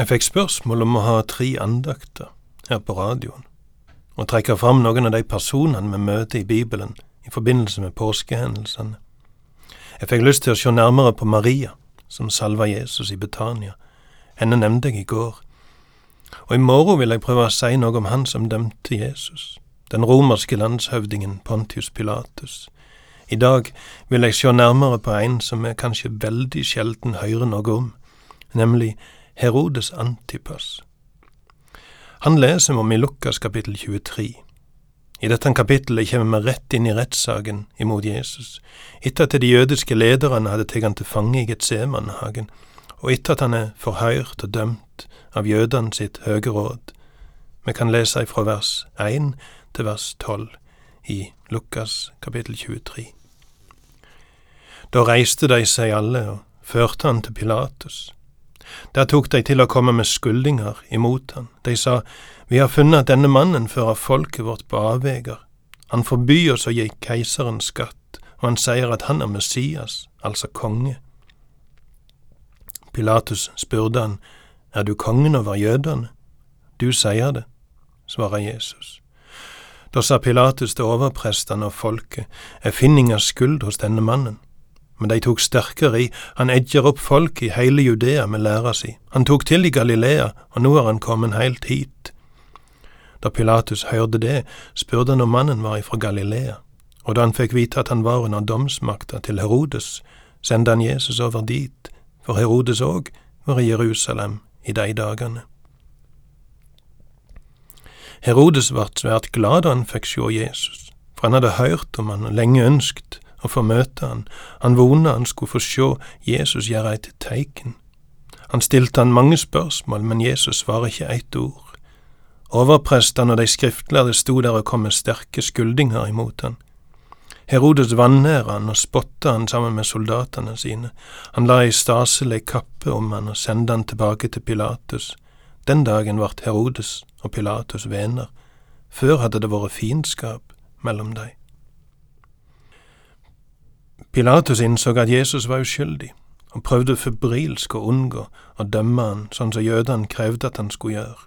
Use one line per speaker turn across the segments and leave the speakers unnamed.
Jeg fikk spørsmål om å ha tre andakter her på radioen, og trekke fram noen av de personene vi møter i Bibelen i forbindelse med påskehendelsene. Jeg fikk lyst til å se nærmere på Maria, som salva Jesus i Betania. Henne nevnte jeg i går. Og i morgen vil jeg prøve å si noe om han som dømte Jesus, den romerske landshøvdingen Pontius Pilatus. I dag vil jeg se nærmere på en som vi kanskje veldig sjelden hører noe om, nemlig Herodes Antipas. Han leser om i Lukas kapittel 23. I dette kapittelet kommer vi rett inn i rettssaken imot Jesus, etter at de jødiske lederne hadde tatt han til fange i Getsemanhagen, og etter at han er forhørt og dømt av jødene sitt høge råd. Vi kan lese fra vers 1 til vers 12 i Lukas kapittel 23. Da reiste de seg alle og førte han til Pilatus. Der tok de til å komme med skuldinger imot han. De sa, Vi har funnet at denne mannen fører folket vårt på avveger. Han forbyr oss å gi keiseren skatt, og han sier at han er Messias, altså konge. Pilatus spurte han, Er du kongen over jødene? Du sier det, svarer Jesus. Da sa Pilatus til overprestene og folket, Jeg finner ingen skyld hos denne mannen. Men de tok sterkere i, han edger opp folk i hele Judea med læra si, han tok til i Galilea, og nå er han kommet heilt hit. Da Pilatus hørte det, spurte han om mannen var ifra Galilea, og da han fikk vite at han var under domsmakta til Herodes, sendte han Jesus over dit, for Herodes òg var i Jerusalem i de dagene. Herodes vart svært glad da han fikk sjå Jesus, for han hadde hørt om han lenge ønskt å få møte han, han vona han skulle få sjå Jesus gjøre eit teiken. Han stilte han mange spørsmål, men Jesus svarer ikke eit ord. Overprestene og de skriftlærde sto der og kom med sterke skuldinger imot han. Herodes vanæra han og spotta han sammen med soldatene sine. Han la ei staselig kappe om han og sendte han tilbake til Pilatus. Den dagen vart Herodes og Pilatus venner. Før hadde det vært fiendskap mellom dem. Pilatus innså at Jesus var uskyldig, og prøvde febrilsk å unngå å dømme han sånn som jødene krevde at han skulle gjøre.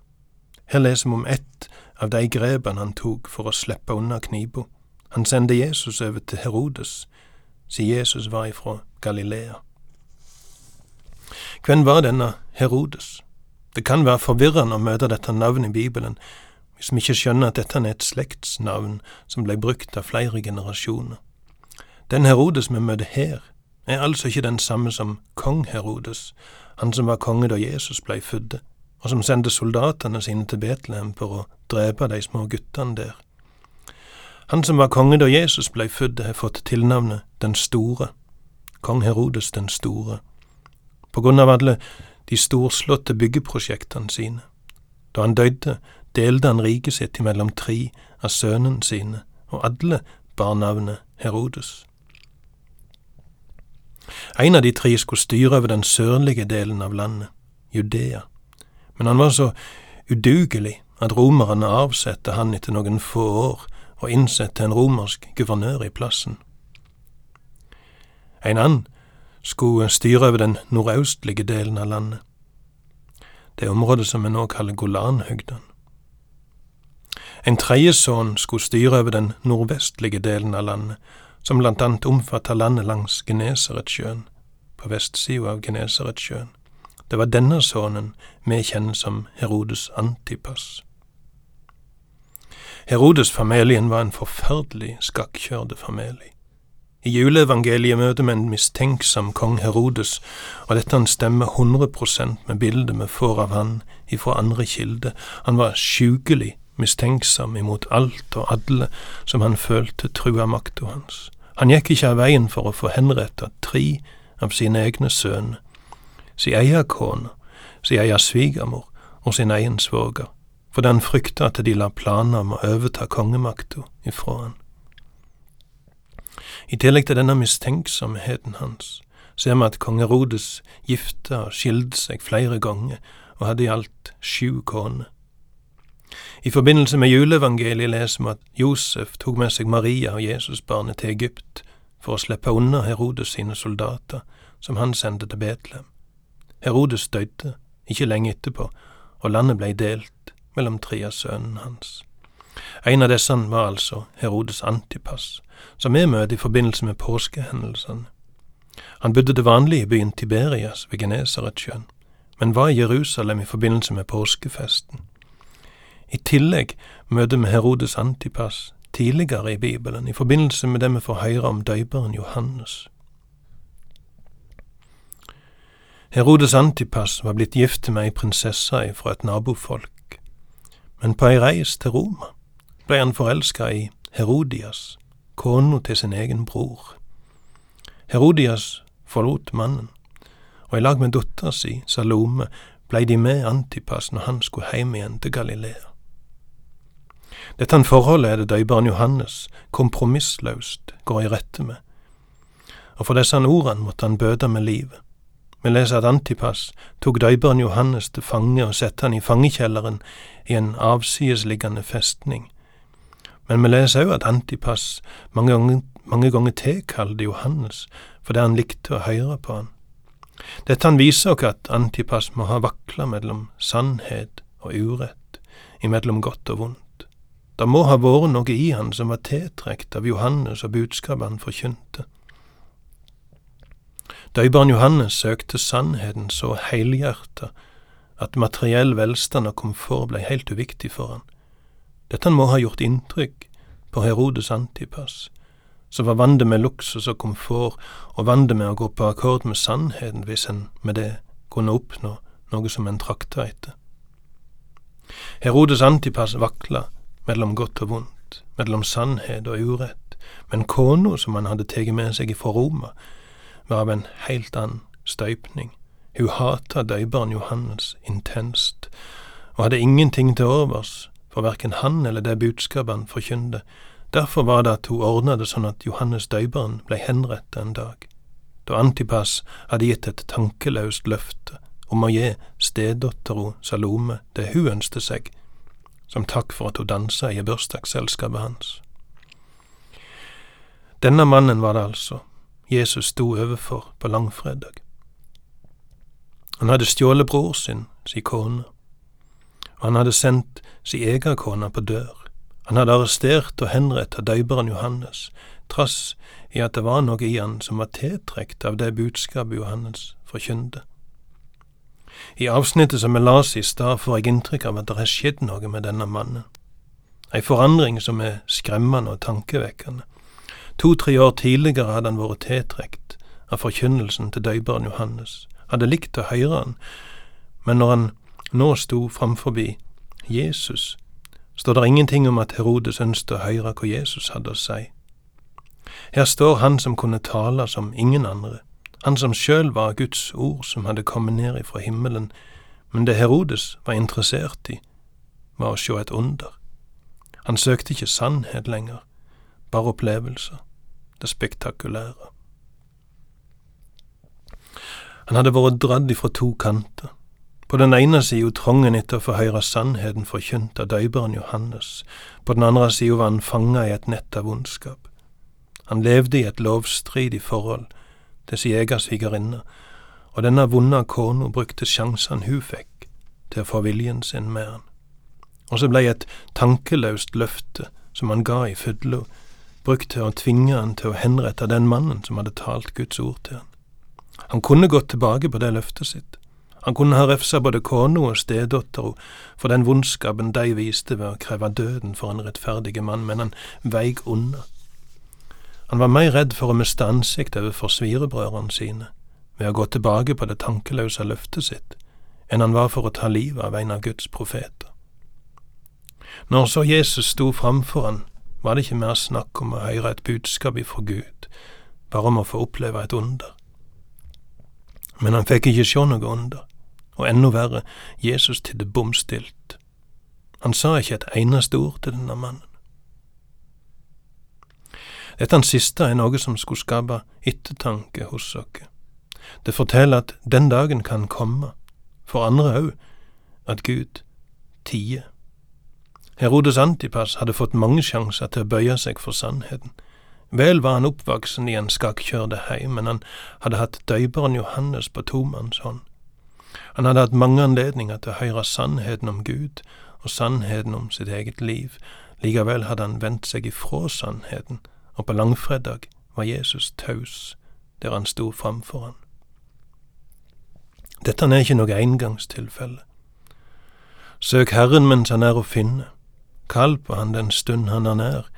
Her leser vi om ett av de grepene han tok for å slippe unna knipa. Han sendte Jesus over til Herodes, siden Jesus var ifra Galilea. Hvem var denne Herodes? Det kan være forvirrende å møte dette navnet i Bibelen hvis vi ikke skjønner at dette er et slektsnavn som ble brukt av flere generasjoner. Den Herodes vi møter her, er altså ikke den samme som kong Herodes, han som var konge da Jesus blei født, og som sendte soldatene sine til Betlehem for å drepe de små guttene der. Han som var konge da Jesus blei født, har fått tilnavnet Den store, kong Herodes den store, på grunn av alle de storslåtte byggeprosjektene sine. Da han døde, delte han riket sitt imellom tre av sønnene sine, og alle bar navnet Herodes. En av de tre skulle styre over den sørlige delen av landet, Judea, men han var så udugelig at romerne avsatte han etter noen få år og innsatte en romersk guvernør i plassen. En annen skulle styre over den nordøstlige delen av landet, det området som vi nå kaller Golanhøgdene. En tredje sønn skulle styre over den nordvestlige delen av landet, som blant annet omfatter landet langs Genesaretsjøen, på vestsida av Genesaretsjøen. Det var denne sønnen vi kjenner som Herodes Antipas. Herodes-familien var en forferdelig skakkjørte familie. I juleevangeliet møter vi en mistenksom kong Herodes, og dette han stemmer 100% med bildet vi får av han ifra andre kilder. Han var sjukelig mistenksom imot alt og alle som han følte trua makta hans. Han gikk ikke av veien for å få henretta tre av sine egne sønner, si eia kone, si eia svigermor og sin egen svoger, fordi han frykta at de la planer om å overta kongemakta ifra han. I tillegg til denne mistenksomheten hans ser vi at kong Herodes gifta og skilte seg flere ganger og hadde i alt sju koner. I forbindelse med juleevangeliet leser vi at Josef tok med seg Maria og Jesusbarnet til Egypt for å slippe unna Herodes sine soldater, som han sendte til Betlehem. Herodes døde ikke lenge etterpå, og landet blei delt mellom tre av sønnene hans. En av disse var altså Herodes Antipas, som vi møter i forbindelse med påskehendelsene. Han bodde til vanlig i byen Tiberias ved Genesaretsjøen, men var i Jerusalem i forbindelse med påskefesten. I tillegg møter vi Herodes Antipas tidligere i Bibelen, i forbindelse med det vi får høre om døyperen Johannes. Herodes Antipas var blitt gift med ei prinsesse fra et nabofolk, men på ei reis til Roma blei han forelska i Herodias, kona til sin egen bror. Herodias forlot mannen, og i lag med dattera si, Salome, blei de med Antipas når han skulle hjem igjen til Galilea. Dette forholdet er det døyperen Johannes kompromissløst går i rette med, og for disse ordene måtte han bøte med livet. Vi leser at Antipas tok døyperen Johannes til fange og sette han i fangekjelleren i en avsidesliggende festning. Men vi leser òg at Antipas mange ganger, mange ganger tilkalte Johannes fordi han likte å høre på han. Dette han viser oss at Antipas må ha vakla mellom sannhet og urett, imellom godt og vondt. Det må ha vært noe i han som var tiltrukket av Johannes og budskapet han forkynte. Døybarn Johannes søkte sannheten så helhjerta at materiell velstand og komfort ble helt uviktig for han. Dette må ha gjort inntrykk på Herodes Antipas, som var vant med luksus og komfort, og vant med å gå på akkord med sannheten hvis en med det kunne oppnå noe som en trakta etter. Herodes Antipas vakla mellom godt og vondt, mellom sannhet og urett, men kona som han hadde tatt med seg ifra Roma, var av en helt annen støypning. Hun hata døybarn Johannes intenst, og hadde ingenting til overs for verken han eller det budskapet han forkynte. Derfor var det at hun ordna det sånn at Johannes døybarn blei henrettet en dag, da Antipas hadde gitt et tankeløst løfte om å gi stedattera Salome det hun ønsket seg, som takk for at hun dansa i bursdagsselskapet hans. Denne mannen var det altså, Jesus sto overfor på langfredag. Han hadde stjålet bror sin, si kone, og han hadde sendt si egen kone på dør. Han hadde arrestert og henrettet døyperen Johannes, trass i at det var noe i han som var tiltrukket av det budskapet Johannes forkynte. I avsnittet som vi las i stad, får jeg inntrykk av at det har skjedd noe med denne mannen. Ei forandring som er skremmende og tankevekkende. To–tre år tidligere hadde han vært tiltrukket av forkynnelsen til døyperen Johannes, hadde likt å høre han, men når han nå sto framforbi Jesus, står det ingenting om at Herodes ønsket å høre hva Jesus hadde å si. Her står han som kunne tale som ingen andre, han som sjøl var Guds ord som hadde kommet ned ifra himmelen, men det Herodes var interessert i, var å sjå et under. Han søkte ikke sannhet lenger, bare opplevelser, det spektakulære. Han hadde vært dradd ifra to kanter. På den ene sida trangen etter å få høre sannheten forkynt av døyperen Johannes, på den andre sida var han fanga i et nett av ondskap. Han levde i et lovstridig forhold til si egen svigerinne, og denne vonde kona brukte sjansene hun fikk til å få viljen sin med han. Og så blei et tankeløst løfte som han ga i fylla, brukt til å tvinge han til å henrette den mannen som hadde talt Guds ord til han. Han kunne gått tilbake på det løftet sitt. Han kunne ha refsa både kona og stedattera for den vondskapen de viste ved å kreve døden for en rettferdig mann, men han veik unna. Han var mer redd for å miste ansikt overfor svirebrødrene sine ved å gå tilbake på det tankeløse løftet sitt, enn han var for å ta livet av en av Guds profeter. Når så Jesus sto framfor han, var det ikke mer snakk om å høre et budskap ifra Gud, bare om å få oppleve et under. Men han fikk ikke se noe under, og enda verre, Jesus tidde bom stilt. Han sa ikke et eneste ord til denne mannen. Dette siste er noe som skulle skape ettertanke hos oss. Det forteller at den dagen kan komme, for andre òg, at Gud tier. Herodes Antipas hadde fått mange sjanser til å bøye seg for sannheten. Vel var han oppvoksen i en skakkjørte heim, men han hadde hatt døyperen Johannes på tomannshånd. Han hadde hatt mange anledninger til å høre sannheten om Gud og sannheten om sitt eget liv, likevel hadde han vendt seg ifra sannheten, og på langfredag var Jesus taus der han sto framfor han. Dette er ikke noe engangstilfelle. Søk Herren mens han er å finne, kall på han den stund han er nær,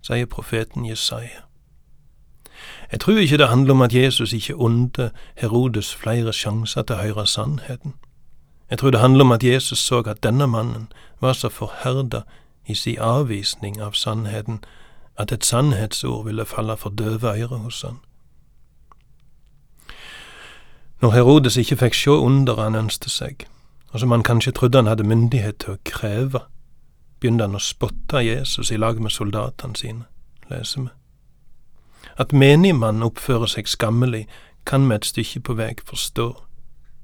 sier profeten Jesaja. Jeg tror ikke det handler om at Jesus ikke unte Herodes flere sjanser til å høre sannheten. Jeg tror det handler om at Jesus så at denne mannen var så forherda i sin avvisning av sannheten at et sannhetsord ville falle for døve øyre hos han. Når Herodes ikke fikk sjå under han ønskte seg, og som han kanskje trodde han hadde myndighet til å kreve, begynte han å spotte Jesus i lag med soldatene sine, leser vi. At menigmann oppfører seg skammelig, kan vi et stykke på vei forstå,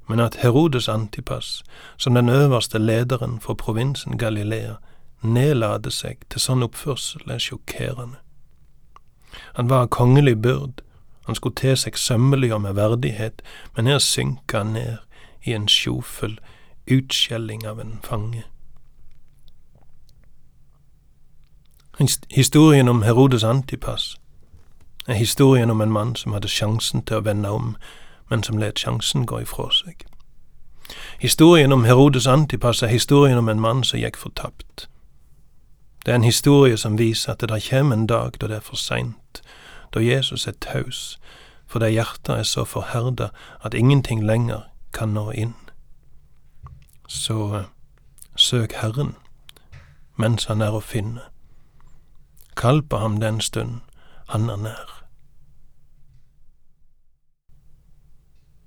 men at Herodes Antipas, som den øverste lederen for provinsen Galilea, nedlader seg til sånn oppførsel, er sjokkerende. Han var av kongelig byrd, han skulle te seg sømmelig og med verdighet, men her synker han ned i en sjofull utskjelling av en fange. Historien om Herodes Antipas er historien om en mann som hadde sjansen til å vende om, men som let sjansen gå ifra seg. Historien om Herodes Antipas er historien om en mann som gikk fortapt. Det er en historie som viser at det der kommer en dag da det er for seint, da Jesus er taus, fordi hjertet er så forherda at ingenting lenger kan nå inn. Så uh, søk Herren mens han er å finne. Kall på ham den stund han er nær.